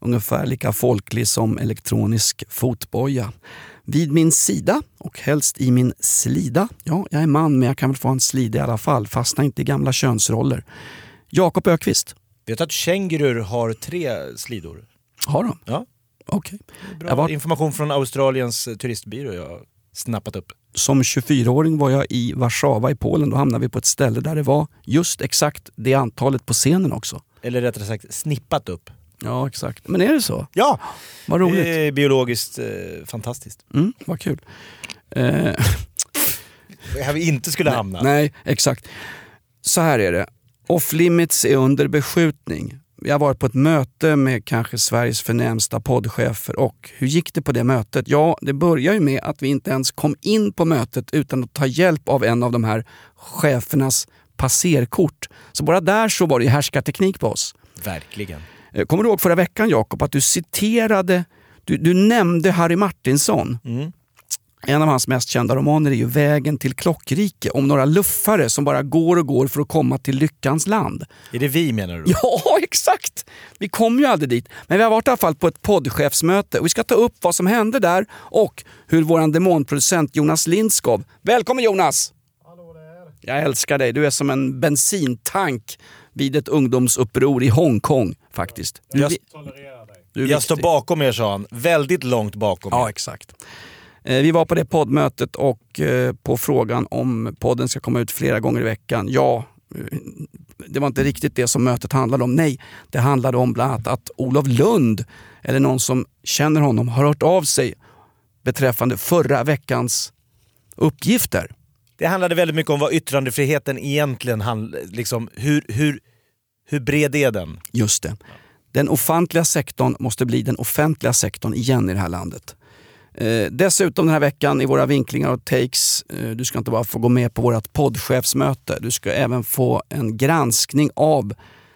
Ungefär lika folklig som elektronisk fotboja. Vid min sida och helst i min slida. Ja, jag är man men jag kan väl få en slida i alla fall. Fastna inte i gamla könsroller. Jakob Ökvist. Vet du att kängurur har tre slidor? Har de? Ja. Okej. Bra Jag var- information från Australiens turistbyrå jag snappat upp. Som 24-åring var jag i Warszawa i Polen. Då hamnade vi på ett ställe där det var just exakt det antalet på scenen också. Eller rättare sagt snippat upp. Ja, exakt. Men är det så? Ja! Vad roligt. Det är biologiskt eh, fantastiskt. Mm, vad kul. Eh, Här vi inte skulle hamna. Nej, exakt. Så här är det. Off limits är under beskjutning. Vi har varit på ett möte med kanske Sveriges förnämsta poddchefer och hur gick det på det mötet? Ja, det börjar ju med att vi inte ens kom in på mötet utan att ta hjälp av en av de här chefernas passerkort. Så bara där så var det ju härskarteknik på oss. Verkligen. Eh, Kommer du ihåg förra veckan Jakob att du citerade, du, du nämnde Harry Martinsson. Mm. En av hans mest kända romaner är ju Vägen till klockrike om några luffare som bara går och går för att komma till lyckans land. Är det vi menar du? Ja, exakt! Vi kom ju aldrig dit. Men vi har varit i alla fall på ett poddchefsmöte och vi ska ta upp vad som hände där och hur vår demonproducent Jonas Lindskov... Välkommen Jonas! Jag älskar dig. Du är som en bensintank vid ett ungdomsuppror i Hongkong faktiskt. Du, Jag- du Jag står bakom er sa han. Väldigt långt bakom Ja, er. exakt. Eh, Vi var på det poddmötet och eh, på frågan om podden ska komma ut flera gånger i veckan. Ja, eh, det var inte riktigt det som mötet handlade om. Nej, det handlade om bland annat att Olof Lund, eller någon som känner honom, har hört av sig beträffande förra veckans uppgifter. Det handlade väldigt mycket om vad yttrandefriheten egentligen handlar liksom, hur, hur, hur bred är den? Just det. Den offentliga sektorn måste bli den offentliga sektorn igen i det här landet. Eh, dessutom den här veckan i våra vinklingar och takes, eh, du ska inte bara få gå med på vårt poddchefsmöte, du ska även få en granskning av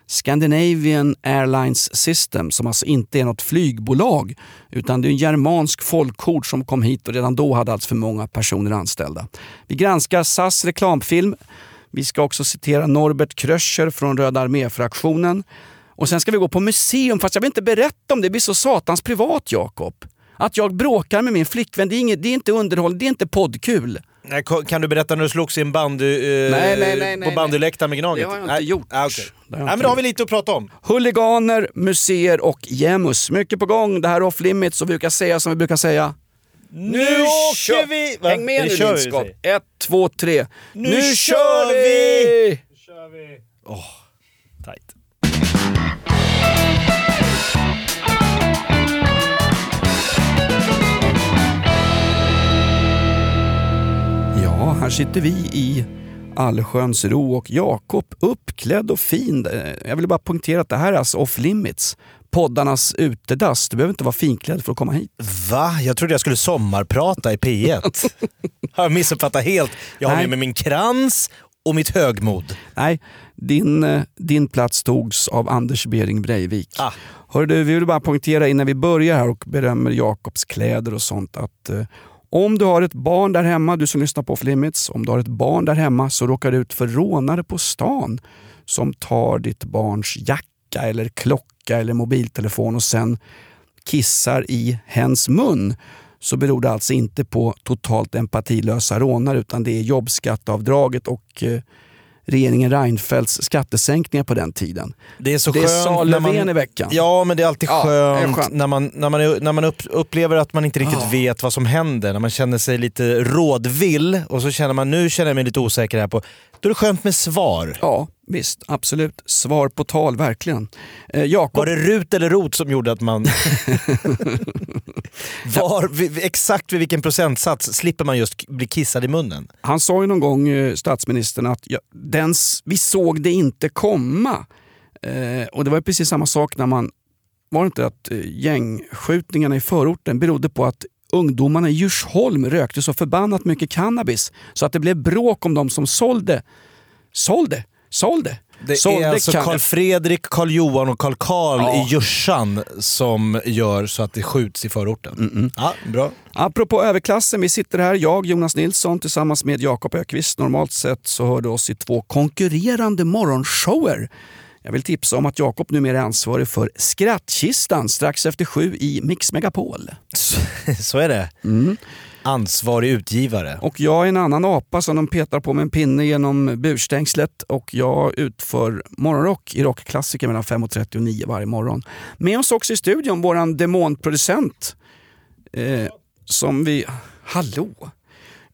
Scandinavian Airlines System som alltså inte är något flygbolag utan det är en germansk folkhord som kom hit och redan då hade alltför för många personer anställda. Vi granskar SAS reklamfilm. Vi ska också citera Norbert Kröscher från Röda armé-fraktionen. Och sen ska vi gå på museum, fast jag vill inte berätta om det, det blir så satans privat Jakob. Att jag bråkar med min flickvän, det är, inget, det är inte underhåll, det är inte poddkul. Nej, Kan du berätta när du slogs i en bandy, eh, Nej, nej, nej, på bandyläktaren med Gnaget? Det har jag inte nej. gjort. Ah, okej. Det har jag Nej, men då har vi lite att prata om. Huliganer, museer och jämus. Mycket på gång. Det här är off limits och vi brukar säga som vi brukar säga. Nu åker vi! Va? Häng med nu kör vi, Lindskov. säger. Ett, två, tre. Nu kör vi! Tight. Ja, här sitter vi i allsköns ro och Jakob uppklädd och fin. Eh, Jag vill bara poängtera att det här är alltså off limits. Poddarnas utedass. Du behöver inte vara finklädd för att komma hit. Va? Jag trodde jag skulle sommarprata i P1. har jag missuppfattat helt. Jag har Nej. med mig min krans och mitt högmod. Nej, din, eh, din plats togs av Anders Bering Breivik. Ah. Hör du, vi vill bara poängtera innan vi börjar här och berömmer Jakobs kläder och sånt att eh, om du har ett barn där hemma, du som lyssnar på Off Limits, om du har ett barn där hemma så råkar du ut för rånare på stan som tar ditt barns jacka eller klocka eller mobiltelefon och sen kissar i hens mun så beror det alltså inte på totalt empatilösa rånare utan det är jobbskatteavdraget och eh, regeringen Reinfeldts skattesänkningar på den tiden. Det är så Det skönt sa när Löfven man, i veckan. Ja, men det är alltid Ja, det är skönt, skönt. när man, när man, är- när man upp, upplever att man inte riktigt Ja. vet vad som händer. När man känner sig lite rådvill och så känner man nu känner jag mig lite osäker här på... Då är det skönt med svar. Ja, visst. Absolut. Svar på tal, verkligen. Eh, Jakob, Var det rut eller rot som gjorde att man... Var, exakt vid vilken procentsats slipper man just bli kissad i munnen? han sa ju någon gång, eh, statsministern, att ja, den, vi såg det inte komma. Eh, och det var precis samma sak när man var det inte att eh, gängskjutningarna i förorten berodde på att ungdomarna i Djursholm rökte så förbannat mycket cannabis så att det blev bråk om de som sålde, sålde, sålde. Det sålde är alltså Karl Fredrik, Karl Johan och Karl Karl Ja. i Djursan som gör så att det skjuts i förorten. Ja, bra. Apropå överklassen, vi sitter här, jag Jonas Nilsson tillsammans med Jakob Ökvist. Normalt sett så hör du oss i två konkurrerande morgonshower. Jag vill tipsa om att Jakob numera är ansvarig för Skrattkistan strax efter sju i Mix Megapol. Så, så är det. Ansvarig utgivare. Och jag är en annan apa som de petar på med en pinne genom burstängslet och jag utför morgonrock i rockklassiker mellan 5.30 och 9 varje morgon. Med oss också i studion våran demonproducent eh, som vi... Hallå!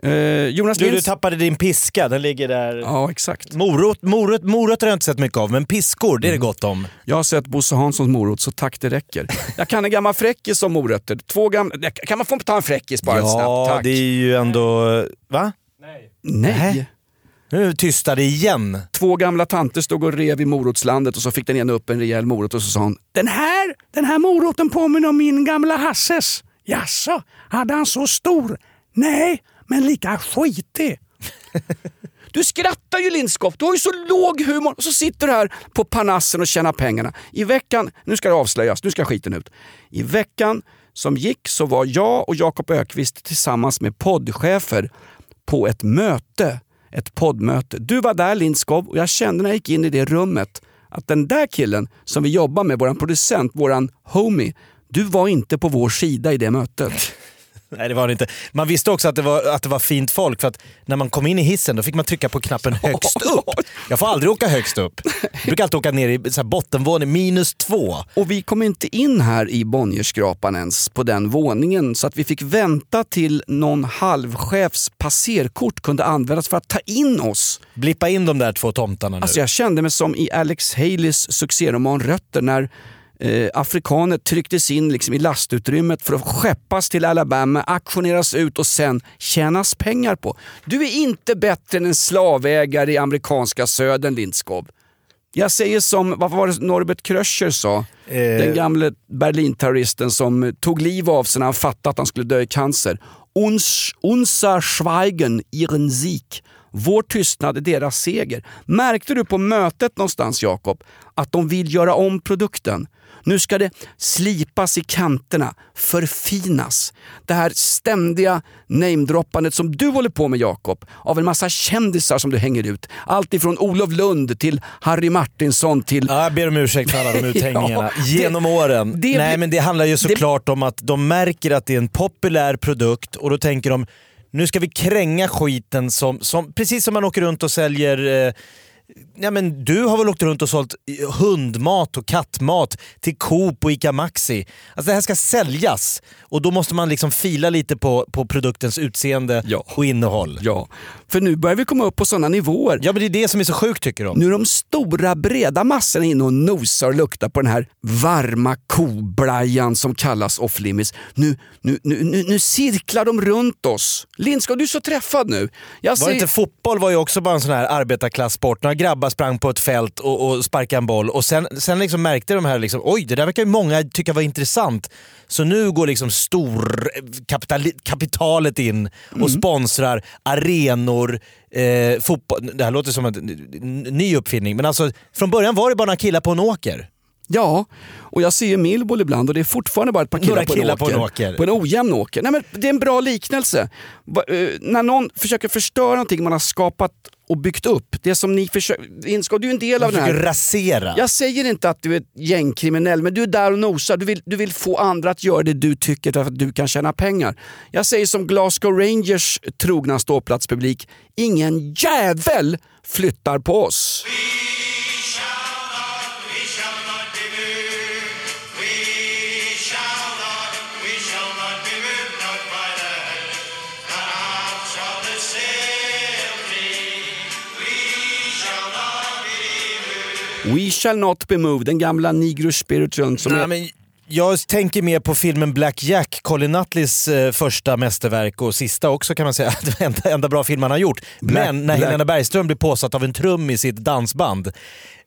Eh, Jonas Du, du Nils... tappade din piska, den ligger där. Ja, exakt. Morot, morot, morötter har jag inte sett mycket av, men piskor det är det gott om. Jag har sett Bosse Hanssons morot, så tack det räcker. Jag kan en gammal fräckis som morötter. Två gamla... Kan man få ta en fräckis bara snabbt? Ja, det är ju ändå... Va? Nej. Nej. Nu tystade igen. Två gamla tanter stod och rev i morotslandet och så fick den ena upp en rejäl morot och så sa hon Den här, den här moroten påminner om min gamla Hasses. Jaså, hade han så stor? Nej, men lika skitig. Du skrattar ju Lindskov, du har ju så låg humor och så sitter du här på Parnassen och tjänar pengarna. I veckan, nu ska det avslöjas, nu ska skiten ut. I veckan som gick så var jag och Jakob Ökvist tillsammans med poddchefer på ett möte. Ett poddmöte. Du var där Lindskov och jag kände när jag gick in i det rummet att den där killen som vi jobbar med, våran producent, våran homie, du var inte på vår sida i det mötet. Nej det var det inte. Man visste också att det, var, att det var fint folk för att när man kom in i hissen då fick man trycka på knappen högst upp. Jag får aldrig åka högst upp. Jag brukar alltid åka ner i så bottenvåning, minus två. Och vi kom inte in här i Bonnierskrapan ens på den våningen så att vi fick vänta till någon halvchefs passerkort kunde användas för att ta in oss. Blippa in de där två tomtarna nu. Alltså jag kände mig som i Alex Haleys succéroman Rötter när eh, afrikaner trycktes in liksom i lastutrymmet för att skeppas till Alabama, auktioneras ut och sen tjänas pengar på. Du är inte bättre än en slavägare i amerikanska södern Lindskov. Jag säger som, vad var det Norbert Kröcher sa? Eh. Den gamle Berlinterroristen som tog liv av sig när han fattade att han skulle dö i cancer. Uns, unser Schweigen, ihren Sieg. Vår tystnad är deras seger. Märkte du på mötet någonstans Jakob att de vill göra om produkten? Nu ska det slipas i kanterna, förfinas. Det här ständiga namedroppandet som du håller på med Jakob, av en massa kändisar som du hänger ut. Allt ifrån Olof Lund till Harry Martinsson till Ja, jag ber om ursäkt för alla de uthängningarna Ja, det- genom åren. det- Nej men det handlar ju såklart om att de märker att det är en populär produkt och då tänker de nu ska vi kränga skiten som, som precis som man åker runt och säljer eh, Ja, men du har väl åkt runt och sålt hundmat och kattmat till Coop och ICA Maxi. Alltså det här ska säljas och då måste man liksom fila lite på, på produktens utseende Ja. och innehåll. Ja, för nu börjar vi komma upp på sådana nivåer. Ja men det är det som är så sjukt tycker de. Nu är de stora breda massorna inne och nosar och luktar på den här varma koblajan som kallas off limits. Nu, nu, nu, nu, nu cirklar de runt oss. Lindskog, du är så träffad nu. Jag Var säger, inte fotboll var ju också bara en sån här arbetarklasssport. Grabbar sprang på ett fält och, och sparkade en boll och sen, sen liksom märkte de här liksom, oj det där verkar ju många tycka var intressant. Så nu går liksom stor kapital, kapitalet in och Mm. sponsrar arenor, eh, fotboll. Det här låter som en ny uppfinning men alltså från början var det bara några killar på en åker. Ja, och jag ser ju Millboll ibland och det är fortfarande bara ett par killar, på, killar en på åker, en åker. På en ojämn åker. Nej, men det är en bra liknelse. Va, eh, när någon försöker förstöra någonting man har skapat och byggt upp. Det som ni försöker... Du är en del av De den här... rasera. Jag säger inte att du är gängkriminell, men du är där och nosar. Du vill, du vill få andra att göra det du tycker för att du kan tjäna pengar. Jag säger som Glasgow Rangers trogna ståplatspublik, ingen jävel flyttar på oss. We shall not be moved, den gamla Negro spiritualen som Nej, är... men jag tänker mer på filmen Black Jack, Colin Nutleys eh, första mästerverk och sista också kan man säga. Enda, enda bra film han har gjort. Black- Men när Black- Helena Bergström blir påsatt av en trum i sitt dansband.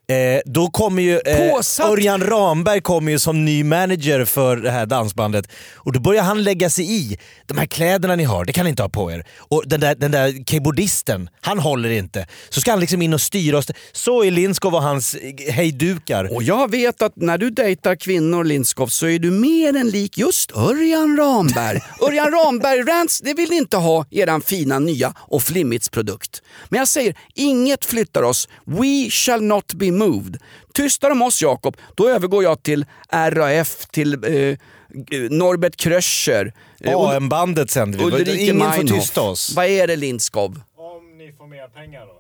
Eh, då kommer ju eh, Påsatt. Örjan Ramberg kommer ju som ny manager för det här dansbandet. Och då börjar han lägga sig i. De här kläderna ni har, det kan ni inte ha på er. Och den där, den där keyboardisten, han håller inte. Så ska han liksom in och styra oss. Så är Lindskov och hans eh, hejdukar. Och jag vet att när du dejtar kvinnor Lindskov så är du mer än lik just Örjan Ramberg. Örjan Ramberg-rants, det vill ni inte ha eran fina nya och flimmits produkt. Men jag säger, inget flyttar oss. We shall not be moved. Tystar om oss Jakob, då övergår jag till RAF, till eh, Norbert Kröscher. eh, AM-bandet sänder vi. Ulrike Ingen får Meinhof. tysta oss. Vad är det Lindskov? Om ni får mer pengar då?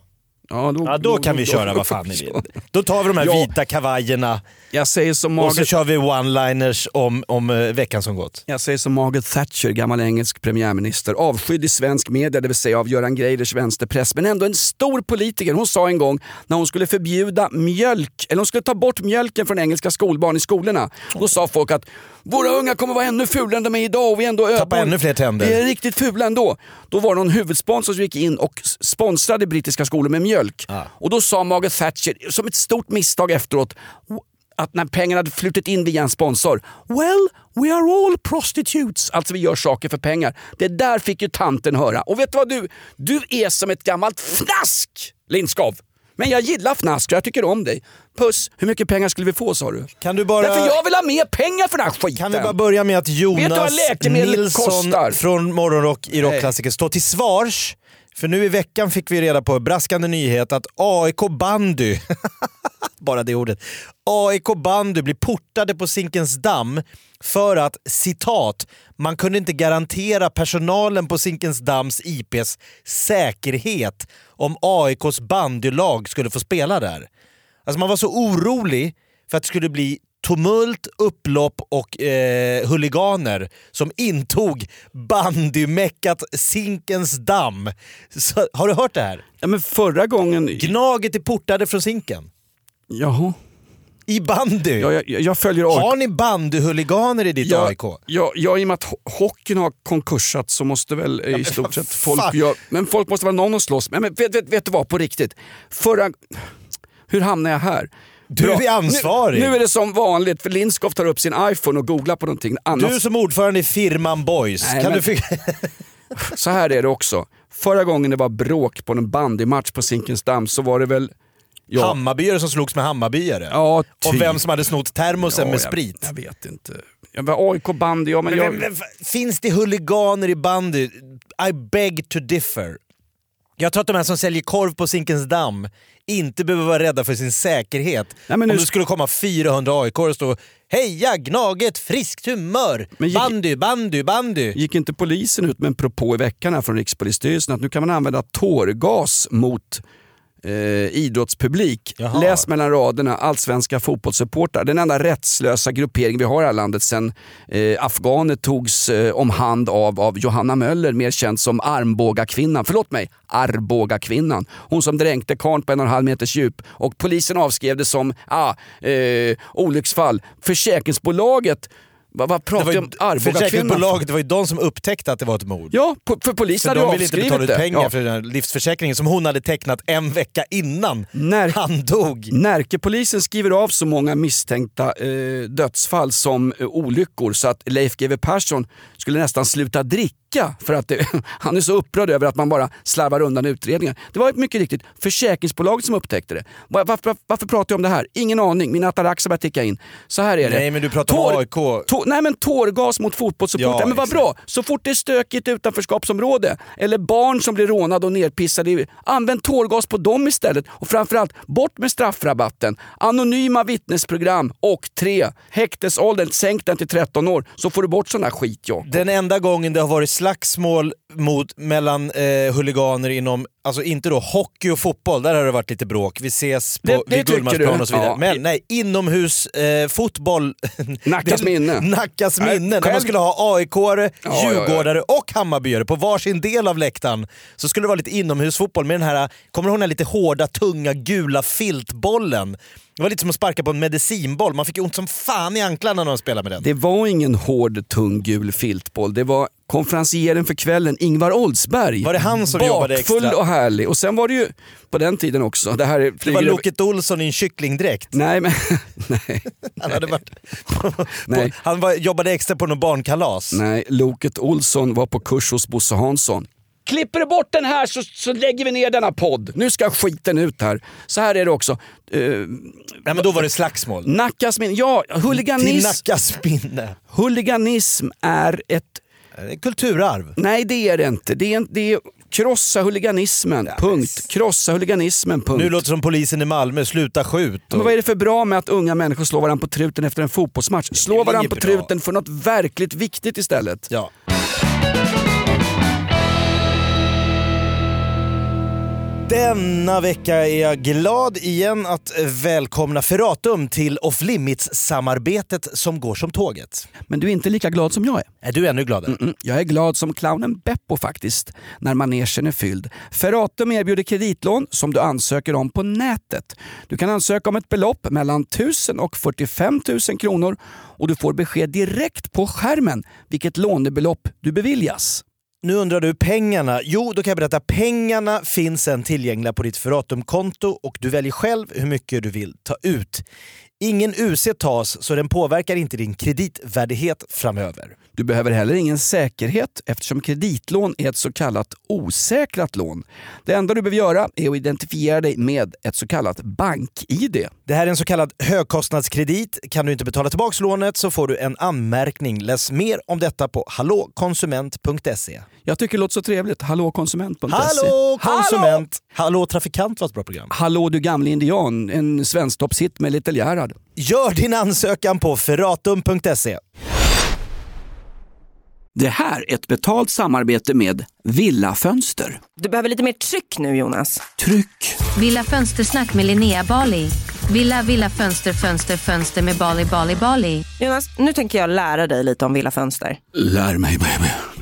Ja, då, Ja, då kan vi köra vad fan ni vill. Då tar vi de här Ja. vita kavajerna Jag säger som och så Margaret, kör vi one-liners om, om eh, veckan som gått. jag säger som Margaret Thatcher, gammal engelsk premiärminister. Avskydd i svensk media, det vill säga av Göran Greiders vänsterpress. Men ändå en stor politiker. Hon sa en gång när hon skulle förbjuda mjölk, eller hon skulle ta bort mjölken från engelska skolbarn i skolorna. Då sa folk att våra unga kommer vara ännu fulare än de är idag och vi ändå Tappa ännu fler tänder. Vi är riktigt fula ändå. Då var det någon huvudsponsor som gick in och sponsrade brittiska skolor med mjölk. Och då sa Margaret Thatcher, som ett stort misstag efteråt, att när pengarna hade flutit in via en sponsor. Well, we are all prostitutes. Alltså vi gör saker för pengar. Det där fick ju tanten höra. Och vet du vad du? Du är som ett gammalt fnask, Lindskov. Men jag gillar fnask och jag tycker om dig. Puss, hur mycket pengar skulle vi få sa du? Kan du bara... Därför jag vill ha mer pengar för den här skiten. Kan vi bara börja med att Jonas Nilsson kostar? från Morgonrock i Rockklassiker står till svars. För nu i veckan fick vi reda på braskande nyhet att AIK bandy, bara det ordet, AIK bandy blir portade på Zinkensdamm för att citat, man kunde inte garantera personalen på Zinkensdamms IPs säkerhet om AIKs bandylag skulle få spela där. Alltså man var så orolig för att det skulle bli tumult, upplopp och eh, huliganer som intog bandymeckat Zinkensdamm. Så, har du hört det här? Ja, men förra gången... Gnaget är portade från Zinken. Jaha. I bandy. Ja, jag, jag följer AIK. Har ni bandyhuliganer i ditt Ja, AIK? ja, ja, i och med att ho- hockeyn har konkursat så måste väl eh, i stort sett folk göra... Men folk måste vara någon att slåss med. Men vet, vet, vet du vad, på riktigt. Förra... Hur hamnade jag här? Du är ansvarig. Nu, nu är det som vanligt, för Lindskov tar upp sin iPhone och googlar på någonting. Annars, Du som ordförande i firman Boys, Nej, kan men- du. Så här är det också. Förra gången det var bråk på en bandymatch på Zinkensdamm så var det väl... Ja, Hammarbyare som slogs med Hammarbyare? ja typ. Om vem som hade snott termosen Ja, med jag- sprit? Jag vet inte. Jag var AIK bandy, ja men, Men, jag... men, men, finns det huliganer i bandy? I beg to differ. Jag tror att de här som säljer korv på Zinkensdamm inte behöver vara rädda för sin säkerhet. Nej, men Om nu- det skulle komma 400 AIK och stå “Heja Gnaget, friskt humör! Gick- bandy, bandy, bandy!” Gick inte polisen ut med en propå i veckan här från Rikspolisstyrelsen att nu kan man använda tårgas mot eh, idrottspublik. Jaha. Läs mellan raderna, allsvenska fotbollssupportrar. Den enda rättslösa gruppering vi har i det här landet sen eh, afghaner togs eh, om hand av, av Johanna Möller, mer känd som armbågakvinnan. Förlåt mig, Arboga-kvinnan. Hon som dränkte karln på en och en halv meters djup. Och polisen avskrev det som ah, eh, olycksfall. Försäkringsbolaget vad, vad Det pratar ju, om? Försäkringsbolaget, det var ju de som upptäckte att det var ett mord. Ja, po- för polisen hade de ju ville inte avskrivit betala ut det. pengar Ja. för den här livsförsäkringen som hon hade tecknat en vecka innan När- han dog. Närkepolisen skriver av så många misstänkta eh, dödsfall som eh, olyckor så att Leif GW Persson skulle nästan sluta dricka för att det, han är så upprörd över att man bara slarvar undan utredningar. Det var mycket riktigt försäkringsbolaget som upptäckte det. Var, varför, varför pratar jag om det här? Ingen aning. Min atarax har börjat ticka in. Så här är det. Nej, men du pratar om AIK. Tå, nej men tårgas mot fotbollssupportrar. Ja, men vad bra, så fort det är stökigt utanförskapsområde eller barn som blir rånade och nerpissade, använd tårgas på dem istället. Och framförallt, bort med straffrabatten. Anonyma vittnesprogram och tre, häktesåldern, sänk den till 13 år så får du bort sån här skit Jakob. Den enda gången det har varit slagsmål mot, mellan eh, huliganer inom, alltså inte då hockey och fotboll, där har det varit lite bråk. Vi ses på Det- det Gullmarsplan och så vidare. Ja. Men nej, inomhus eh, fotboll. Nackas minne. Nackas Nej, minne. När själv- man skulle ha AIK-are, Ja, ja, ja. Djurgårdare och Hammarbyare på varsin del av läktaren. Så skulle det vara lite inomhusfotboll med den här, kommer du ihåg den här lite hårda, tunga, gula filtbollen? Det var lite som att sparka på en medicinboll. Man fick ont som fan i anklarna när man spelade med den. Det var ingen hård, tung, gul filtboll. Det var konferencieren för kvällen, Ingvar Oldsberg. Var det han som jobbade Bakfull extra? och härlig. Och sen var det ju på den tiden också, det här är, Det var Loket Olsson i en kycklingdräkt. Nej men, nej. Han, hade varit på, Nej. På, han var, jobbade extra på någon barnkalas. Nej, Loket Olsson var på kurs hos Bosse Hansson. Klipper du bort den här så, så lägger vi ner denna podd. Nu ska skiten ut här. Så här är det också. Uh, Nej, men då var det slagsmål. Nackas min... Ja, Till huliganism, Nackas minne. huliganism är ett... Är Kulturarv. Nej det är det inte. Det är, det är krossa huliganismen, punkt. Krossa huliganismen, punkt. Nu låter det som polisen i Malmö, sluta skjut. Men vad är det för bra med att unga människor slår varandra på truten efter en fotbollsmatch? Slå varandra på bra. truten för något verkligt viktigt istället. Ja. Denna vecka är jag glad igen att välkomna Ferratum till Off Limits-samarbetet som går som tåget. Men du är inte lika glad som jag är. Är du ännu gladare? Mm, jag är glad som clownen Beppo faktiskt, när manegen är fylld. Ferratum erbjuder kreditlån som du ansöker om på nätet. Du kan ansöka om ett belopp mellan 1000 och 45 000 kronor och du får besked direkt på skärmen vilket lånebelopp du beviljas. Nu undrar du pengarna? Jo, då kan jag berätta. Pengarna finns sen tillgängliga på ditt Ferratum-konto och du väljer själv hur mycket du vill ta ut. Ingen UC tas så den påverkar inte din kreditvärdighet framöver. Du behöver heller ingen säkerhet eftersom kreditlån är ett så kallat osäkrat lån. Det enda du behöver göra är att identifiera dig med ett så kallat bank-id. Det här är en så kallad högkostnadskredit. Kan du inte betala tillbaka lånet så får du en anmärkning. Läs mer om detta på hallåkonsument.se. Jag tycker det låter så trevligt. Hallåkonsument.se. Hallå konsument! Hallå trafikant var ett bra program. Hallå du gamle indian, en svensktoppshit med Little Gerhard. Gör din ansökan på ferratum.se. Det här är ett betalt samarbete med Villa Fönster. Du behöver lite mer tryck nu Jonas. Tryck! Villa Fönstersnack med Linnea Bali. Villa, villa, fönster, fönster, fönster med Bali, Bali, Bali. Jonas, nu tänker jag lära dig lite om Villa Fönster. Lär mig baby.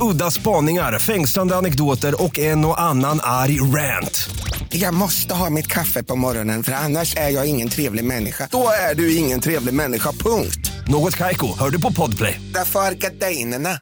Udda spaningar, fängslande anekdoter och en och annan arg rant. Jag måste ha mitt kaffe på morgonen för annars är jag ingen trevlig människa. Då är du ingen trevlig människa, punkt. Något Kaiko, hör du på Podplay. Därför är gardinerna.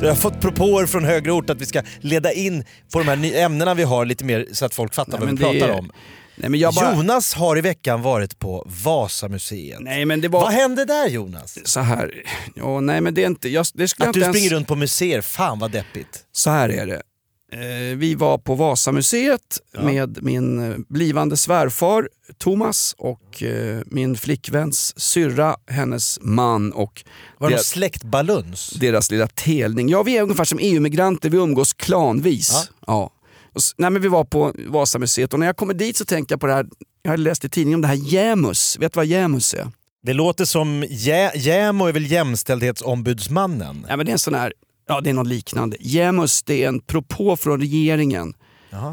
Jag har fått propåer från högre ort att vi ska leda in på de här ämnena vi har lite mer så att folk fattar Nej, vad vi pratar är- om. Nej, bara... Jonas har i veckan varit på Vasamuseet. Nej, men det var... Vad hände där Jonas? Så här. Ja, nej, men det är inte... Jag, det skulle Att du ens... springer runt på museer, fan vad deppigt. Så här är det. Eh, vi var på Vasamuseet med min eh, blivande svärfar Thomas och eh, min flickväns syrra, hennes man och Var det deras, släktbaluns? deras lilla telning. Ja, vi är ungefär som EU-migranter, vi umgås klanvis. Ja. Och, nej, men vi var på Vasamuseet och när jag kommer dit så tänker jag på det här, jag hade läst i tidningen om det här Jämus. Vet du vad Jämus är? Det låter som Jä- JämO är väl jämställdhetsombudsmannen? Ja, men det är en sån här, ja det är något liknande. Jämus det är en propå från regeringen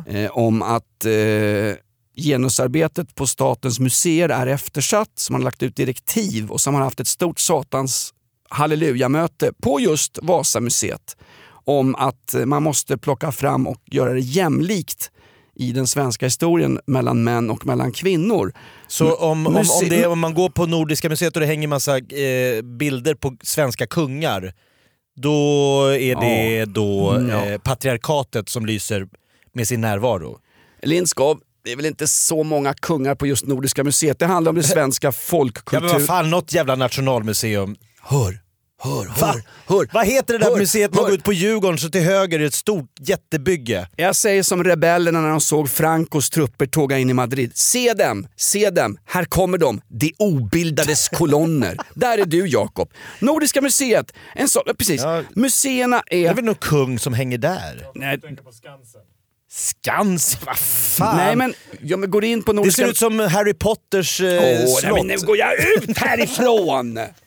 eh, om att eh, genusarbetet på statens museer är eftersatt. Man har lagt ut direktiv och så har haft ett stort satans hallelujamöte på just Vasamuseet om att man måste plocka fram och göra det jämlikt i den svenska historien mellan män och mellan kvinnor. Så om, om, om, det, om man går på Nordiska museet och det hänger massa eh, bilder på svenska kungar, då är det Ja. då Mm, ja. eh, patriarkatet som lyser med sin närvaro? Lindskov, det är väl inte så många kungar på just Nordiska museet. Det handlar om det svenska Ja folkkultur... men vad fan, något jävla nationalmuseum. Hör, hör, Va? hör, hör. Vad heter det där Hör, museet man går ut på Djurgården så till höger är ett stort jättebygge? Jag säger som rebellerna när de såg Francos trupper tåga in i Madrid. Se dem, se dem, här kommer de, de obildades kolonner. Där är du Jakob. Nordiska museet, en så, precis. Ja. Museerna Det är är... väl någon kung som hänger där? Nej, Skansen? Vad fan? nej men, ja, men går in på det Nordiska... ser ut som Harry Potters eh, Åh, nej, slott. men nu går jag ut härifrån!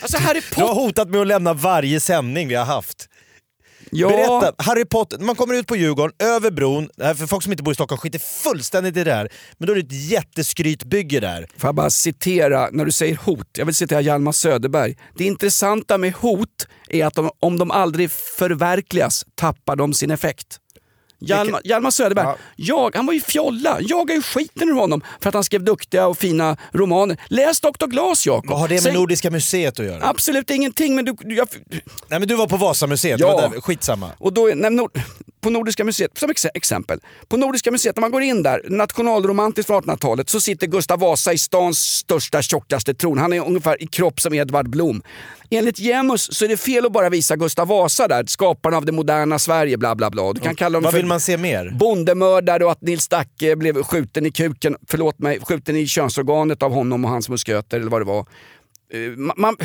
Alltså Harry Du har Potter... hotat med att lämna varje sändning vi har haft. Ja, Berätta, Harry Potter, man kommer ut på Djurgården, över bron, för folk som inte bor i Stockholm skiter fullständigt i det här, men då är det ett jätteskrytbygge där. Får jag bara citera, när du säger hot, jag vill citera Hjalmar Söderberg. Det intressanta med hot är att de, om de aldrig förverkligas tappar de sin effekt. Hjalmar, Hjalmar Söderberg, Ja. jag, han var ju fjolla. Jag är ju skiten ur honom för att han skrev duktiga och fina romaner. Läs Dr. Glas Jakob. Vad har det med Säg- Nordiska museet att göra? Absolut ingenting men du, jag, Nej men du var på Vasamuseet, Ja. det var där, skitsamma. och då, nej, Nord, på Nordiska museet, som ex- exempel. På Nordiska museet, när man går in där, nationalromantiskt från 1800-talet, så sitter Gustav Vasa i stans största, tjockaste tron. Han är ungefär i kropp som Edvard Blom. Enligt Jämus så är det fel att bara visa Gustav Vasa där, skaparen av det moderna Sverige, bla bla bla. Du kan kalla dem Vad vill man se mer? bondemördare och att Nils Dacke blev skjuten i kuken, förlåt mig, skjuten i könsorganet av honom och hans musköter eller vad det var. Eh, man,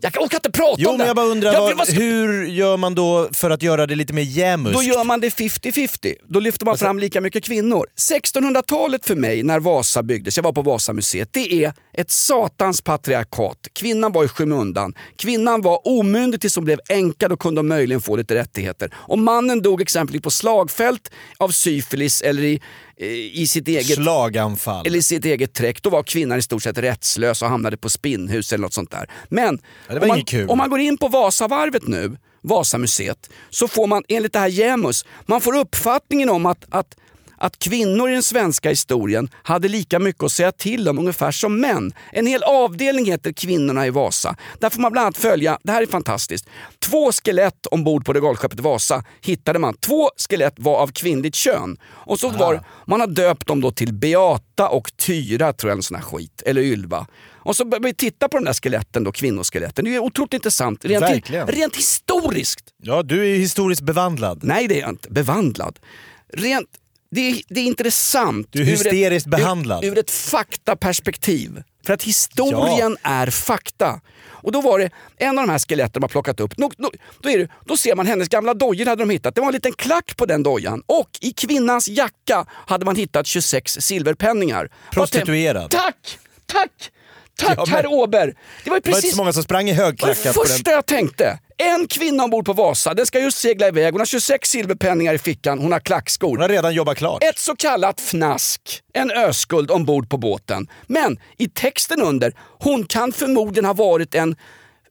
jag orkar inte prata Jo om det. men jag bara undrar, Jag- vad, hur gör man då för att göra det lite mer jämuskt? Då gör man det 50-50. Då lyfter man fram lika mycket kvinnor. 1600-talet för mig, när Vasa byggdes, jag var på Vasamuseet, det är ett satans patriarkat. Kvinnan var i skymundan. Kvinnan var omyndig tills hon blev änka, då kunde hon möjligen få lite rättigheter. Om mannen dog exempelvis på slagfält av syfilis eller i, eh, i sitt eget Slaganfall. eller i sitt eget träck, då var kvinnan i stort sett rättslös och hamnade på spinnhus eller något sånt där. Men Ja, det var om, man, kul. om man går in på Vasavarvet nu, Vasamuseet, så får man enligt det här Jämus, man får uppfattningen om att, att att kvinnor i den svenska historien hade lika mycket att säga till om ungefär som män. En hel avdelning heter Kvinnorna i Vasa. Där får man bland annat följa, det här är fantastiskt, två skelett ombord på regalskeppet Vasa hittade man. Två skelett var av kvinnligt kön. Och så var, man har döpt dem då till Beata och Tyra, tror jag, en sån här skit. Eller Ylva. Och så börjar vi titta på de där skeletten, då, kvinnoskeletten. Det är otroligt intressant. Rent, rent historiskt. Ja, du är historiskt bevandlad. Nej, det är jag inte. Bevandlad. Rent, det, är, det är intressant. Du är ur hysteriskt ett, behandlad. Ur, ur ett faktaperspektiv. För att historien är fakta. Och då var det en av de här skeletten man plockat upp. Då, då, då, är det, då ser man hennes gamla dojor hade de hittat. Det var en liten klack på den dojan. Och i kvinnans jacka hade man hittat 26 silverpenningar. Prostituerad. Tack! Tack! Tack Ja, men- herr Åber! Det var ju Det var inte precis så många som sprang i högklackat det den. första jag tänkte. En kvinna ombord på Vasa, den ska just segla iväg. Hon har 26 silverpenningar i fickan, hon har klackskor. Hon har redan jobbat klart. Ett så kallat fnask, en öskuld ombord på båten. Men i texten under, hon kan förmodligen ha varit en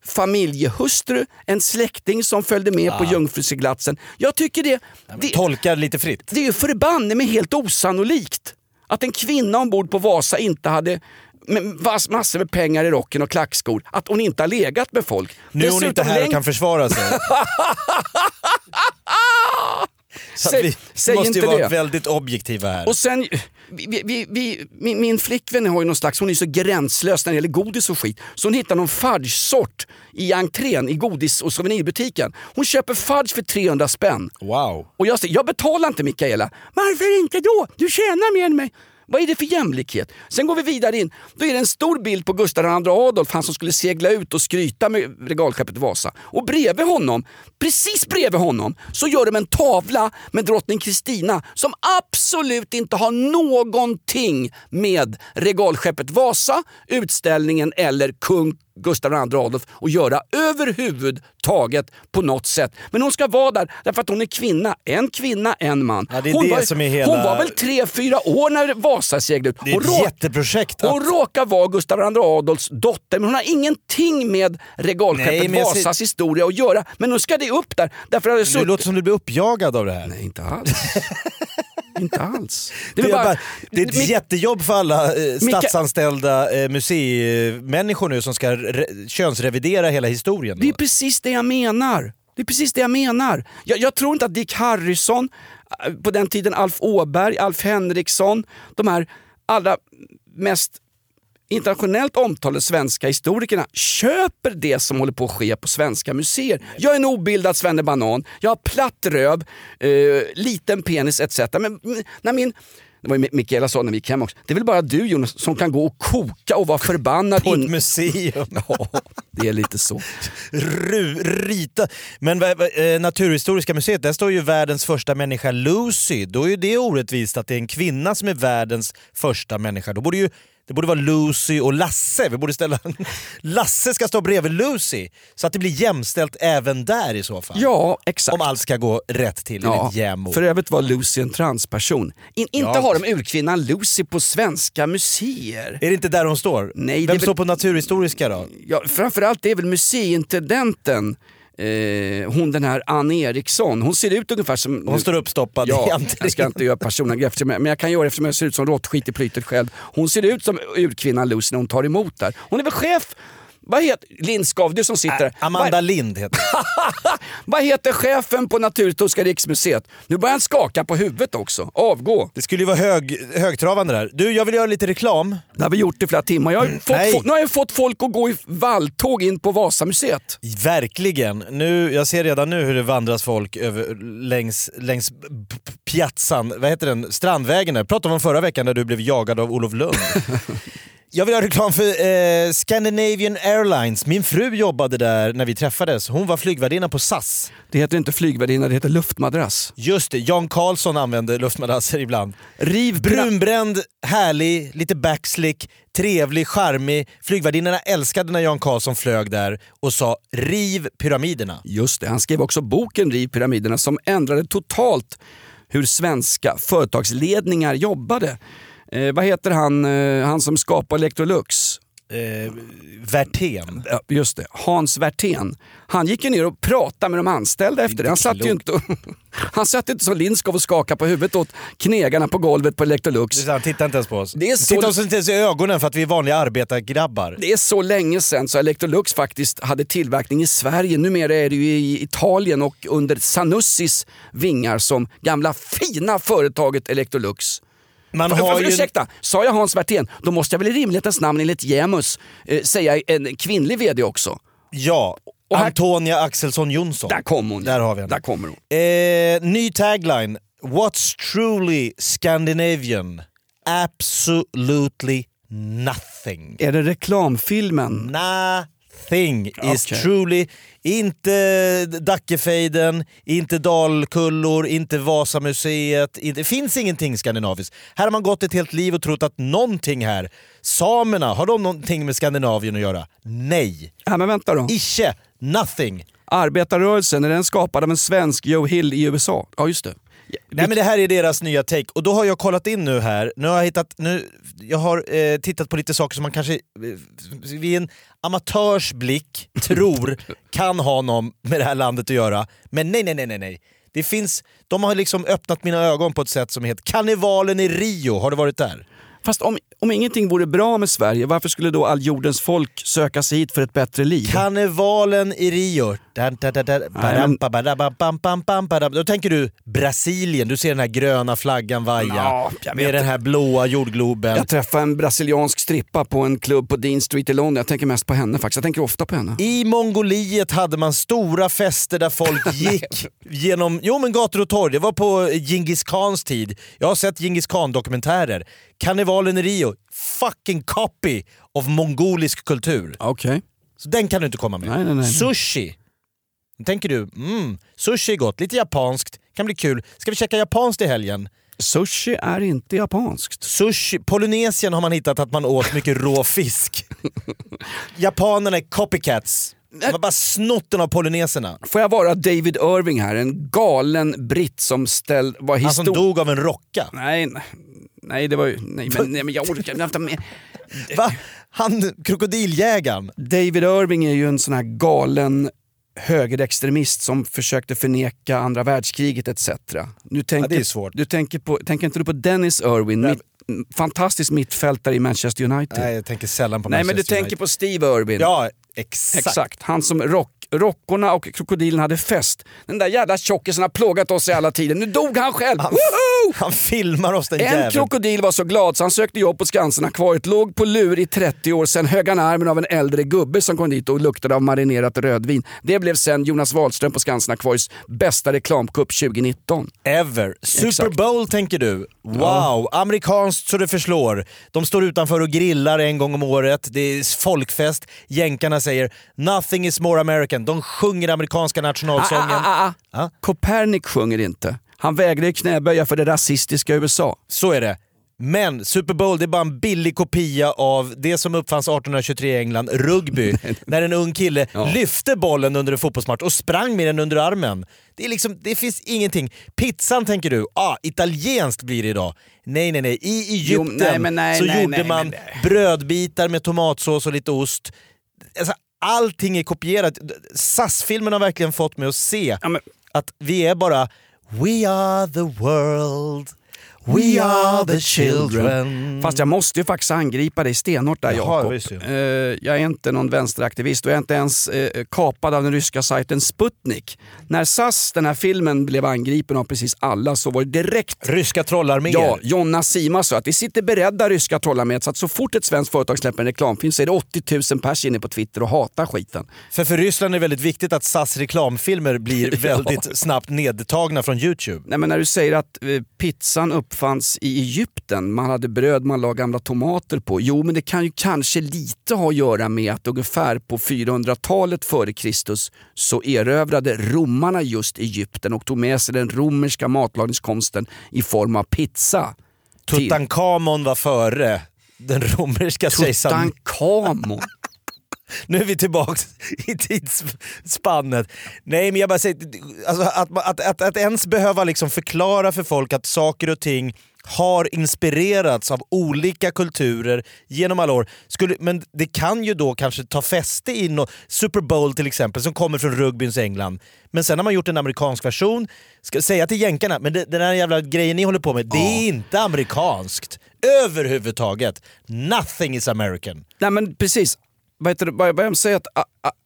familjehustru, en släkting som följde med på jungfruseglatsen. Jag tycker det, det, Tolkar lite fritt. det är ju förbanne mig helt osannolikt att en kvinna ombord på Vasa inte hade med massor med pengar i rocken och klackskor, att hon inte har legat med folk. Nu är hon inte här och kan försvara sig. Så Säg- vi säg måste ju vara det. väldigt objektiva här. Och sen, vi, vi, vi, min, min flickvän har ju någon slags, hon är så gränslös när det gäller godis och skit. Så hon hittar någon fudge-sort i entrén i godis och souvenirbutiken. Hon köper fudge för 300 spänn. Wow. Och jag säger, jag betalar inte Mikaela. Varför inte då? Du tjänar mer än mig. Vad är det för jämlikhet? Sen går vi vidare in. Då är det en stor bild på Gustav II Adolf, han som skulle segla ut och skryta med regalskeppet Vasa. Och bredvid honom, precis bredvid honom, så gör de en tavla med drottning Kristina som absolut inte har någonting med regalskeppet Vasa, utställningen eller kung Gustav II Adolf att göra överhuvudtaget på något sätt. Men hon ska vara där därför att hon är kvinna. En kvinna, en man. Ja, det hon, det var, hela- hon var väl tre, fyra år när Vasa seglade ut. Det är Hon ett råk- jätteprojekt. hon Att, råkar vara Gustav II Adolfs dotter men hon har ingenting med regalskeppet Nej, jag ser- Vasas historia att göra. Men nu ska det upp där. Därför har det det suttit... låter som du blir uppjagad av det här. Nej, inte alls. inte alls. Det är, bara, det är ett Mik- jättejobb för alla eh, statsanställda eh, museimänniskor nu som ska re- könsrevidera hela historien. Det är Då. precis det jag menar. Det är precis det jag menar. Jag, jag tror inte att Dick Harrison, eh, på den tiden Alf Åberg, Alf Henriksson, de här allra mest internationellt omtalade svenska historikerna köper det som håller på att ske på svenska museer. Jag är en obildad svennebanan, jag har platt röv, eh, liten penis etc. Men när min det var ju Mikaela sa när vi gick hem också. Det är väl bara du Jonas som kan gå och koka och vara förbannad. På ett in- museum. Ja, det är lite så. Ru, rita. Men eh, Naturhistoriska museet, där står ju världens första människa Lucy. Då är ju det orättvist att det är en kvinna som är världens första människa. Då borde ju det borde vara Lucy och Lasse. Vi borde ställa... Lasse ska stå bredvid Lucy. Så att det blir jämställt även där i så fall. Ja, exakt. Om allt ska gå rätt till Ja, enligt för övrigt var Lucy en transperson. In, inte Ja. har de urkvinnan Lucy på svenska museer. Är det inte där hon står? Nej, det Vem väl- står på Naturhistoriska då? Ja, framförallt det är väl museiintendenten, eh, hon den här Ann Eriksson. Hon ser ut ungefär som... Hon står uppstoppad Ja, entrén. jag ska inte göra personangrepp, men jag kan göra det eftersom jag ser ut som råttskit i plytet själv. Hon ser ut som urkvinnan Lucy när hon tar emot där. Hon är väl chef vad heter, Lindskov, du som sitter där. Amanda Vad- Lind heter Vad heter chefen på Naturhistoriska riksmuseet? Nu börjar han skaka på huvudet också. Avgå. Det skulle ju vara hög, högtravande där. Du, jag vill göra lite reklam. Det har vi gjort i flera timmar. Jag har fått, Nej. fo- nu har jag fått folk att gå i valltåg in på Vasamuseet. Verkligen. Nu, jag ser redan nu hur det vandras folk över, längs, längs piazzan, vad heter den, Strandvägen där. Pratade om förra veckan när du blev jagad av Olof Lund. Jag vill ha reklam för eh, Scandinavian Airlines. Min fru jobbade där när vi träffades. Hon var flygvärdinna på SAS. Det heter inte flygvärdinna, det heter luftmadrass. Just det, Jan Karlsson använde luftmadrasser ibland. Riv Brunbränd, härlig, lite backslick, trevlig, charmig. Flygvärdinnorna älskade när Jan Karlsson flög där och sa “riv pyramiderna”. Just det, han skrev också boken Riv pyramiderna som ändrade totalt hur svenska företagsledningar jobbade. Eh, vad heter han, eh, han som skapade Electrolux? Eh, Werthén. Just det, Hans Werthén. Han gick ju ner och pratade med de anställda efter det. Han satt ju inte, och- han satt inte som Lindskov och skakade på huvudet åt knegarna på golvet på Electrolux. Han tittar inte ens på oss. Det är så- Tittar oss inte ens i ögonen för att vi är vanliga arbetargrabbar. Det är så länge sedan så Electrolux faktiskt hade tillverkning i Sverige. Numera är det ju i Italien och under Sanussis vingar som gamla fina företaget Electrolux. Man För, har för, ju... Ursäkta, sa jag Hans Werthén, då måste jag väl i rimlighetens namn enligt Jämus eh, säga en kvinnlig VD också. Ja, Och här- Antonia Axelsson Jonsson. Där kom hon. Där har vi henne. Där kommer hon. Eh, ny tagline. What's truly Scandinavian? Absolutely nothing. Är det reklamfilmen? Nothing is Okej. truly... Inte Dackefejden, inte Dalkullor, inte Vasamuseet. Inte, det finns ingenting skandinaviskt. Här har man gått ett helt liv och trott att någonting här... Samerna, har de någonting med Skandinavien att göra? Nej. Ja, men vänta då. Icke. Nothing. Arbetarrörelsen, är den skapad av en svensk Joe Hill i USA? Ja, just det. Nej men det här är deras nya take och då har jag kollat in nu här, nu har jag hittat, nu, jag har eh, tittat på lite saker som man kanske eh, vid en amatörs blick tror kan ha någon med det här landet att göra. Men nej, nej, nej, nej, nej. Det finns, de har liksom öppnat mina ögon på ett sätt som heter Karnevalen i Rio, har du varit där? Fast om, om ingenting vore bra med Sverige, varför skulle då all jordens folk söka sig hit för ett bättre liv? Karnevalen i Rio. Då tänker du Brasilien, du ser den här gröna flaggan vaja Ja, med den här blåa jordgloben. Jag träffade en brasiliansk strippa på en klubb på Dean Street i London. Jag tänker mest på henne faktiskt. Jag tänker ofta på henne. I Mongoliet hade man stora fester där folk gick genom jo, men gator och torg. Det var på Genghis Khans tid. Jag har sett Genghis Khan-dokumentärer. Karnevalen i Rio, fucking copy of mongolisk kultur. Okej. Så den kan du inte komma med. Nej, nej, nej. Sushi. Då tänker du, mm, sushi är gott, lite japanskt, kan bli kul. Ska vi käka japanskt i helgen? Sushi är inte japanskt. Sushi, Polynesien har man hittat att man åt mycket rå fisk. Japanerna är copycats. De har bara snott den av polyneserna. Får jag vara David Irving här, en galen britt som ställ, var Han som dog av en rocka. Nej, nej, nej det var ju... Nej men, nej, men jag orkar inte med. Va? Han, krokodiljägaren. David Irving är ju en sån här galen högerextremist som försökte förneka andra världskriget etc. Nu tänker, det är svårt. Du tänker, på, tänker inte du på Dennis Irwin, mitt, fantastisk mittfältare i Manchester United? Nej, jag tänker sällan på Nej men du Manchester tänker United. på Steve Irwin. Ja, exakt. Exakt, han som rock, rockorna och krokodilen hade fest. Den där jävla tjockisen har plågat oss i alla tider. Nu dog han själv! Han, Woho! han filmar oss den En jäveln. krokodil var så glad så han sökte jobb på Skansen-akvariet, låg på lur i 30 år, sen högg han armen av en äldre gubbe som kom dit och luktade av marinerat rödvin. Det blev sen Jonas Wahlström på Skansen-akvariets bästa reklamkupp 2019. Ever. Super Exakt. Bowl tänker du. Wow, amerikanskt så det förslår. De står utanför och grillar en gång om året. Det är folkfest. Jänkarna säger “Nothing is more American”. De sjunger amerikanska nationalsången. Ah, ah, ah, ah. Copernic sjunger inte. Han vägrade knäböja för det rasistiska USA. Så är det. Men Super Bowl det är bara en billig kopia av det som uppfanns 1823 i England, rugby. när en ung kille Ja. lyfte bollen under en fotbollsmatch och sprang med den under armen. Det, är liksom, det finns ingenting. Pizzan tänker du, ah, italienskt blir det idag. Nej, nej, nej. I Jo, Egypten nej, men nej, så nej, gjorde nej, man brödbitar med tomatsås och lite ost. Alltså, allting är kopierat. SAS-filmen har verkligen fått mig att se Ja, men- att vi är bara We are the world, we are the children. Fast jag måste ju faktiskt angripa dig stenhårt där Jakob. Eh, jag är inte någon vänsteraktivist och jag är inte ens eh, kapad av den ryska sajten Sputnik. När SAS, den här filmen, blev angripen av precis alla så var det direkt Ryska trollarméer. Ja, Jonna Sima sa att vi sitter beredda ryska trollarméer så att så fort ett svenskt företag släpper en reklamfilm så är det 80 000 pers inne på Twitter och hatar skiten. För för Ryssland är det väldigt viktigt att SAS reklamfilmer blir Ja. väldigt snabbt nedtagna från Youtube. Nej, men när du säger att eh, pizzan uppfanns i Egypten, man hade bröd man la gamla tomater på. Jo, men det kan ju kanske lite ha att göra med att ungefär på 400-talet före Kristus så erövrade romarna just Egypten och tog med sig den romerska matlagningskonsten i form av pizza. Tutankhamon var före den romerska kejsaren. Tutankhamon. Nu är vi tillbaka i tidsspannet. Nej men jag bara säger, alltså, att, att, att, att ens behöva liksom förklara för folk att saker och ting har inspirerats av olika kulturer genom alla år. Skulle, men det kan ju då kanske ta fäste i nå- Super Bowl till exempel som kommer från rugbyns England. Men sen har man gjort en amerikansk version. Ska säga till jänkarna, men det, den här jävla grejen ni håller på med, det är inte amerikanskt. Överhuvudtaget. Nothing is American. Nej men precis. Vad, heter det, vad, jag säger att,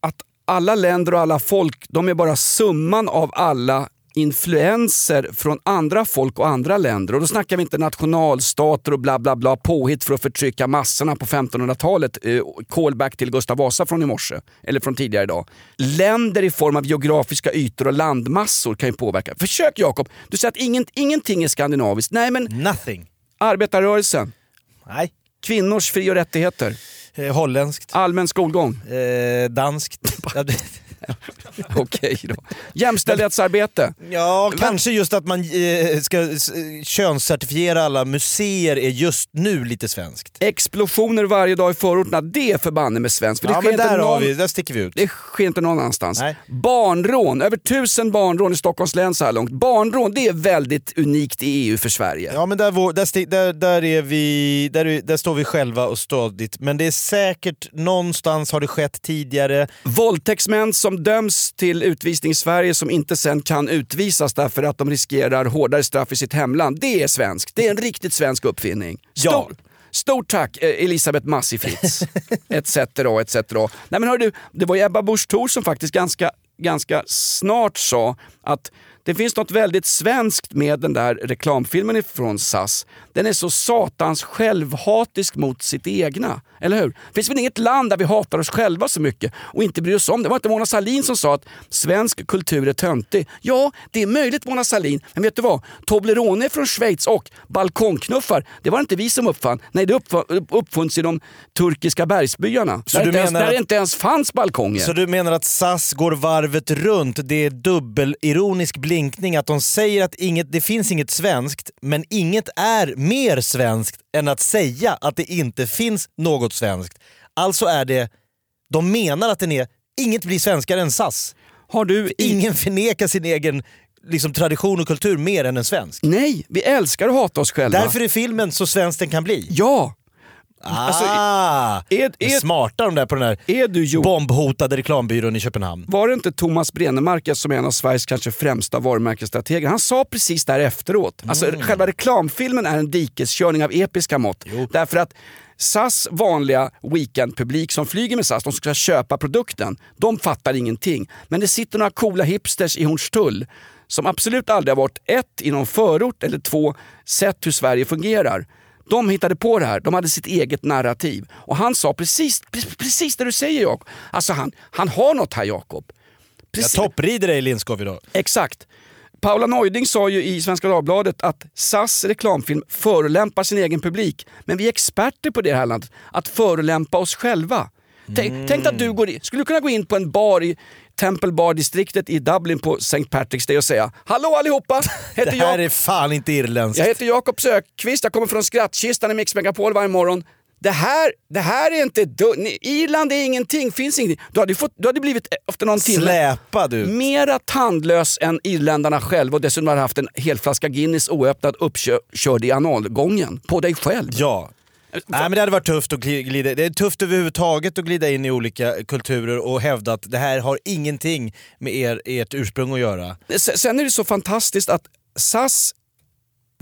att, alla länder och alla folk, de är bara summan av alla influenser från andra folk och andra länder. Och då snackar vi inte nationalstater och bla bla bla påhitt för att förtrycka massorna på 1500-talet. Eh, callback till Gustav Vasa från i morse, eller från tidigare idag. Länder i form av geografiska ytor och landmassor kan ju påverka. Försök Jakob, du säger att ingen, ingenting är skandinaviskt. Nej men Nothing. arbetarrörelsen, Nej. kvinnors fri och rättigheter, Eh, holländskt. allmän skolgång. Eh, danskt. Okej då. Jämställdhetsarbete. ja, kanske just att man eh, ska könscertifiera alla museer är just nu lite svenskt. Explosioner varje dag i förorterna, det är förbanne med svenskt. För det, Ja, sker men där, har någon, vi, där sticker vi ut. det sker inte någon annanstans. Nej. Barnrån, över tusen barnrån i Stockholms län så här långt. Barnrån, det är väldigt unikt i EU för Sverige. Ja men där, vår, där, där, där, är vi, där, är- där står vi själva och stadigt. Men det är säkert någonstans har det skett tidigare. Våldtäktsmän som döms till utvisning i Sverige som inte sen kan utvisas därför att de riskerar hårdare straff i sitt hemland. Det är svenskt. Det är en riktigt svensk uppfinning. Ja. Stor, Stort tack eh, Elisabeth Massi Fritz. etc. etc. Nej men hör du, det var ju Ebba Busch Thor som faktiskt ganska ganska snart sa att det finns något väldigt svenskt med den där reklamfilmen ifrån SAS. Den är så satans självhatisk mot sitt egna. Eller hur? Det finns väl inget land där vi hatar oss själva så mycket och inte bryr oss om det. var inte Mona Sahlin som sa att svensk kultur är töntig. Ja, det är möjligt Mona Sahlin. Men vet du vad? Toblerone från Schweiz och balkongknuffar, det var inte vi som uppfann. Nej, det uppf- uppfunns i de turkiska bergsbyarna. Så där, du inte ens, där att- inte ens fanns balkonger. Så du menar att SAS går varvet runt, det är dubbelironisk blinkning, att de säger att inget, det finns inget svenskt, men inget är mer svenskt än att säga att det inte finns något svenskt. Alltså är det, de menar att den är, inget blir svenskare än SAS. Har du i- Ingen förnekar sin egen liksom, tradition och kultur mer än en svensk. Nej, vi älskar att hata oss själva. Därför är filmen så svensk den kan bli. Ja! Ah, Alltså, är- är, är- smarta de där på den här Är du Jo- bombhotade reklambyrån i Köpenhamn. Var det inte Thomas Brenemark som är en av Sveriges kanske främsta varumärkesstrateger? Han sa precis där efteråt. Alltså Mm. själva reklamfilmen är en dikeskörning av episka mått. Därför att SAS vanliga weekendpublik som flyger med SAS, de ska köpa produkten, de fattar ingenting. Men det sitter några coola hipsters i Hornstull som absolut aldrig har varit ett i någon förort eller två sett hur Sverige fungerar. De hittade på det här, de hade sitt eget narrativ. Och han sa precis, pre- precis det du säger Jakob. Alltså han, han har något här Jakob. Jag Precis- topprider dig Lindskov idag. Exakt. Paula Neuding sa ju i Svenska Dagbladet att SAS reklamfilm förolämpar sin egen publik. Men vi är experter på det här landet, att förolämpa oss själva. Tänk, tänk att du går in, skulle du kunna gå in på en bar i Temple Bar-distriktet i Dublin på St. Patrick's Day och säga Hallå allihopa! Det Heter här jag, är fan inte irländskt. jag heter Jakob Sökvist, jag kommer från skrattkistan i Mix Megapol varje morgon. Det här, det här är inte du- Irland är ingenting, finns ingenting. Du hade, fått, du hade blivit efter någon timme Släpa du. mera tandlös än irländarna själva och dessutom hade haft en hel flaska Guinness oöppnad uppkörd i analgången på dig själv. Ja. Nej men det hade varit tufft att gli- glida, det är tufft överhuvudtaget att glida in i olika kulturer och hävda att det här har ingenting med er, ert ursprung att göra. Sen är det så fantastiskt att SAS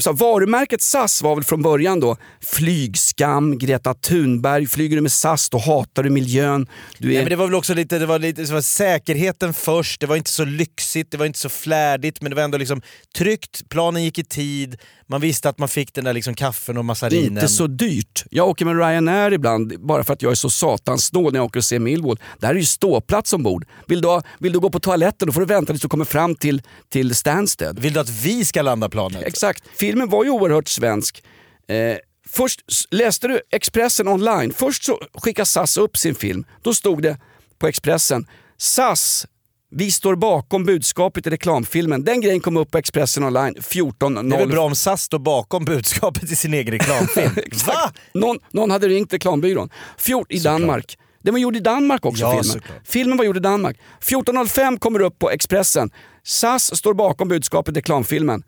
så varumärket SAS var väl från början då flygskam, Greta Thunberg, flyger du med SAS då hatar du miljön. Du är... Nej, men det var väl också lite, det var lite det var säkerheten först, det var inte så lyxigt, det var inte så flärdigt men det var ändå liksom tryggt, planen gick i tid, man visste att man fick den där liksom kaffen och massarinen. Inte så dyrt. Jag åker med Ryanair ibland bara för att jag är så satans snål när jag åker och ser Millwall. Där är ju ståplats ombord. Vill du, ha- vill du gå på toaletten då får du vänta tills du kommer fram till, till Stansted. Vill du att vi ska landa planet? Exakt. Filmen var ju oerhört svensk. Eh, först läste du Expressen online. Först så skickade SAS upp sin film. Då stod det på Expressen, SAS vi står bakom budskapet i reklamfilmen. Den grejen kom upp på Expressen online 14.00. Det är väl bra om SAS står bakom budskapet i sin egen reklamfilm? Va? Någon, någon hade ringt reklambyrån. Fjort, I Danmark. Den var gjord i Danmark också Ja, filmen. såklart. Filmen var gjord i Danmark. 14.05 kommer upp på Expressen. SAS står bakom budskapet i reklamfilmen.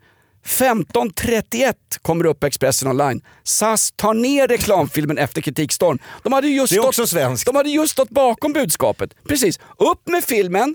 15.31 kommer upp på Expressen online. SAS tar ner reklamfilmen efter kritikstorm. De hade ju just Det är stått, också svenskt. De hade just stått bakom budskapet. Precis. Upp med filmen.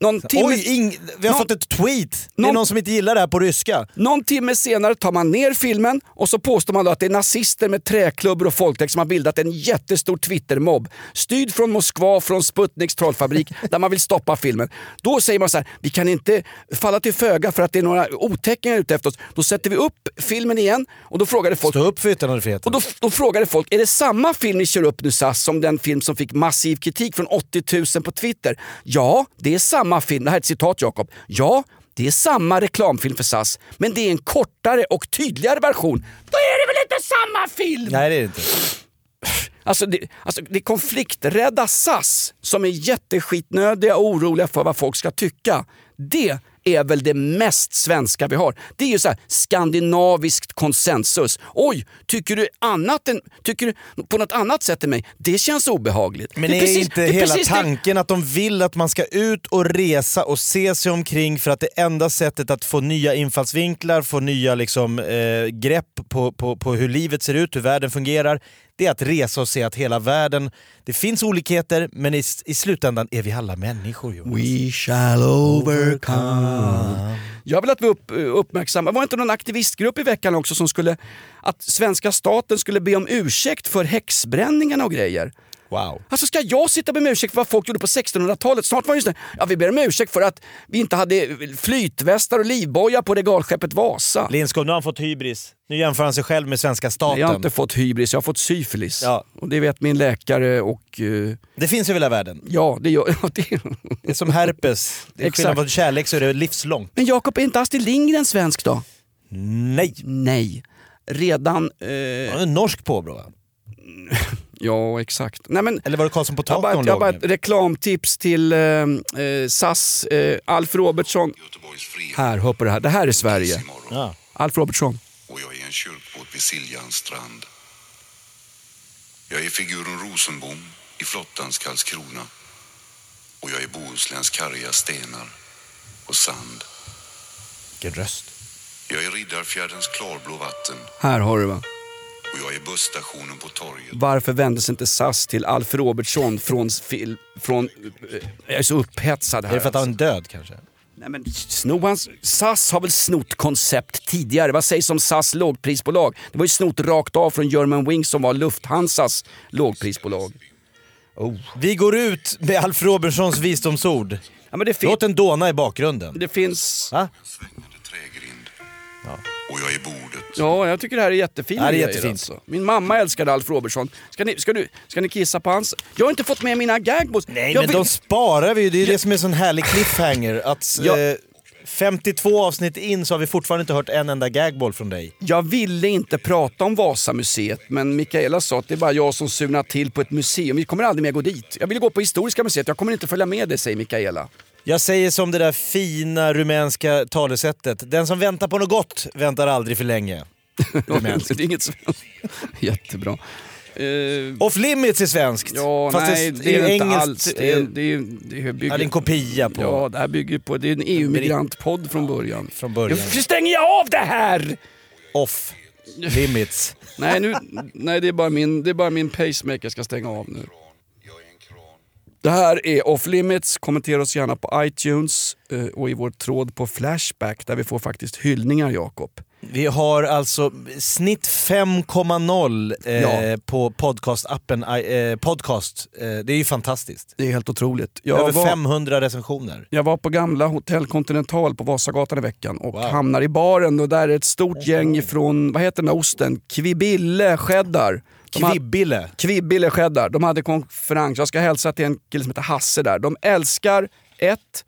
Någon timme, Oj, ing, vi har någon- fått ett tweet! Det är någon- någon som inte gillar det här på ryska. någon timme senare tar man ner filmen och så påstår man då att det är nazister med träklubbor och folkdräkt som har bildat en jättestor Twittermobb. Styrd från Moskva, från Sputniks trollfabrik, där man vill stoppa filmen. Då säger man så här, vi kan inte falla till föga för att det är några otäckingar ute efter oss. Då sätter vi upp filmen igen och då frågade folk Stå upp för yttrandefriheten. och då, då frågade folk, är det samma film ni kör upp nu SAS som den film som fick massiv kritik från 80 000 på Twitter? Ja, det är samma film. Det här är ett citat Jakob. Ja, det är samma reklamfilm för SAS, men det är en kortare och tydligare version. Då är det väl inte samma film? Nej det är det inte. Alltså det, alltså det är konflikträdda SAS som är jätteskitnödiga och oroliga för vad folk ska tycka. Det är väl det mest svenska vi har. Det är ju så här skandinaviskt konsensus. Oj, tycker du, annat än, tycker du på något annat sätt än mig? Det känns obehagligt. Men det är, precis- inte är hela precis det- tanken att de vill att man ska ut och resa och se sig omkring för att det enda sättet att få nya infallsvinklar, få nya liksom, eh, grepp på, på, på hur livet ser ut, hur världen fungerar, det är att resa och se att hela världen, det finns olikheter men i, i slutändan är vi alla människor. Jonas. We shall overcome. Jag vill att vi upp, uppmärksamma, var det inte någon aktivistgrupp i veckan också som skulle, att svenska staten skulle be om ursäkt för häxbränningarna och grejer? Wow. Alltså ska jag sitta och be om ursäkt för vad folk gjorde på 1600-talet? Snart var det just det. Ja, vi ber om ursäkt för att vi inte hade flytvästar och livboja på regalskeppet Vasa. Lindskog, nu har han fått hybris. Nu jämför han sig själv med svenska staten. Jag har inte fått hybris, jag har fått syfilis. Ja. Och det vet min läkare och... eh, Det finns över hela världen. ja, det gör... ja, det... Det är som herpes. Det är skillnad på kärlek så är det livslångt. Men Jakob, är inte Astrid Lindgren svensk då? Nej. Nej. Redan... Han Eh... är norsk påbrå va? Ja, exakt. Nej, men... Eller var det Karlsson på Jag har bara, taket jag har bara ett reklamtips till eh, eh, SAS, eh, Alf Robertsson. Här, hör på det här. Det här är Sverige. Ja. Alf Robertsson. och jag är en kyrkbåt vid Siljans strand. Jag är figuren Rosenbom i flottans Karlskrona och jag är Bohusläns karga stenar och sand. Vilken röst. Jag är Riddarfjärdens klarblå vatten Här har du va. Och jag är busstationen på torget. Varför vände sig inte SAS till Alf Robertsson från... Fil, från eh, jag är så upphetsad här. Är det för att han alltså. är död kanske? Nej, men sno hans, SAS har väl snott koncept tidigare? Vad sägs om SAS lågprisbolag? Det var ju snott rakt av från German Wings som var Lufthansas lågprisbolag. Oh. Vi går ut med Alf Robertsons visdomsord. Ja, men det, fin- Låt en dåna i bakgrunden. det finns... Svängande trägrind. Och jag är bordet. Ja, jag tycker det här är jättefina Ja, det är grejer, jättefint. Alltså. Min mamma älskade Alf Robertsson. Ska ni, ska, du, ska ni kissa på hans? Jag har inte fått med mina gagballs. Nej jag men de sparar vi ju, det är det som är sån härlig cliffhanger. Att Ja. eh, 52 avsnitt in så har vi fortfarande inte hört en enda gagball från dig. Jag ville inte prata om Vasamuseet, men Mikaela sa att det är bara jag som surnar till på ett museum. Vi kommer aldrig mer gå dit. Jag vill gå på Historiska museet, jag kommer inte följa med dig, säger Mikaela. Jag säger som det där fina rumänska talesättet. Den som väntar på något gott väntar aldrig för länge. Rumänskt. det är inget svenskt. Jättebra. Eh, Off limits är svenskt. ja, Fast nej, det, det är det inte engelskt, alls. Det är, det är, det är, bygger, ja, det är en kopia på. Ja, det här bygger på... Det är en EU-migrantpodd från början. Från början. Hur stänger jag av det här? Off limits. Nej, nu, nej det, är bara min, det är bara min pacemaker jag ska stänga av nu. Det här är Off Limits. Kommentera oss gärna på iTunes eh, och i vår tråd på Flashback där vi får faktiskt hyllningar, Jakob. Vi har alltså snitt 5,0 eh, Ja. på podcastappen eh, Podcast. Eh, det är ju fantastiskt. Det är helt otroligt. Jag Över var, 500 recensioner. jag var på gamla Hotell Continental på Vasagatan i veckan och Wow. hamnar i baren och där är ett stort gäng från, vad heter den där osten? Kvibille cheddar. Kvibbile. Kvibille cheddar. De hade konferens. Jag ska hälsa till en kille som heter Hasse där. De älskar ett,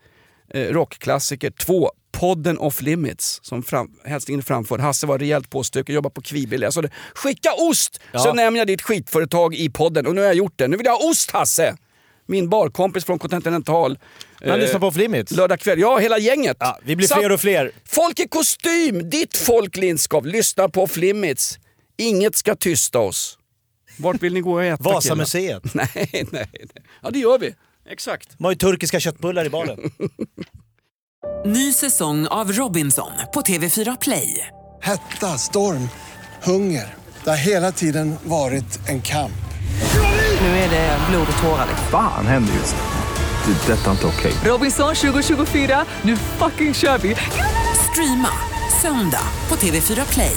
eh, rockklassiker, två, podden Off Limits som fram, hälsningen framförd. Hasse var rejält påstökig, jobbar på Kvibille. Jag sa det, skicka ost så Ja. nämner jag ditt skitföretag i podden. Och nu har jag gjort det. Nu vill jag ha ost Hasse! Min barkompis från Continental. Man eh, lyssnar på Off limits. Lördag kväll. Ja, hela gänget. Ja, vi blir Så- fler och fler. Folk i kostym! Ditt folk Lindskov, lyssnar på Off Limits. Inget ska tysta oss. Vart vill ni gå och äta? Vasamuseet. Nej, nej, nej. Ja, det gör vi. Exakt. De har ju turkiska köttbullar i baren. Ny säsong av Robinson på TV4 Play. Hetta, storm, hunger. Det har hela tiden varit en kamp. Nu är det blod och tårar. Fan händer just det. Det är detta inte okej. Robinson 2024, nu fucking kör vi! Streama söndag på TV4 Play.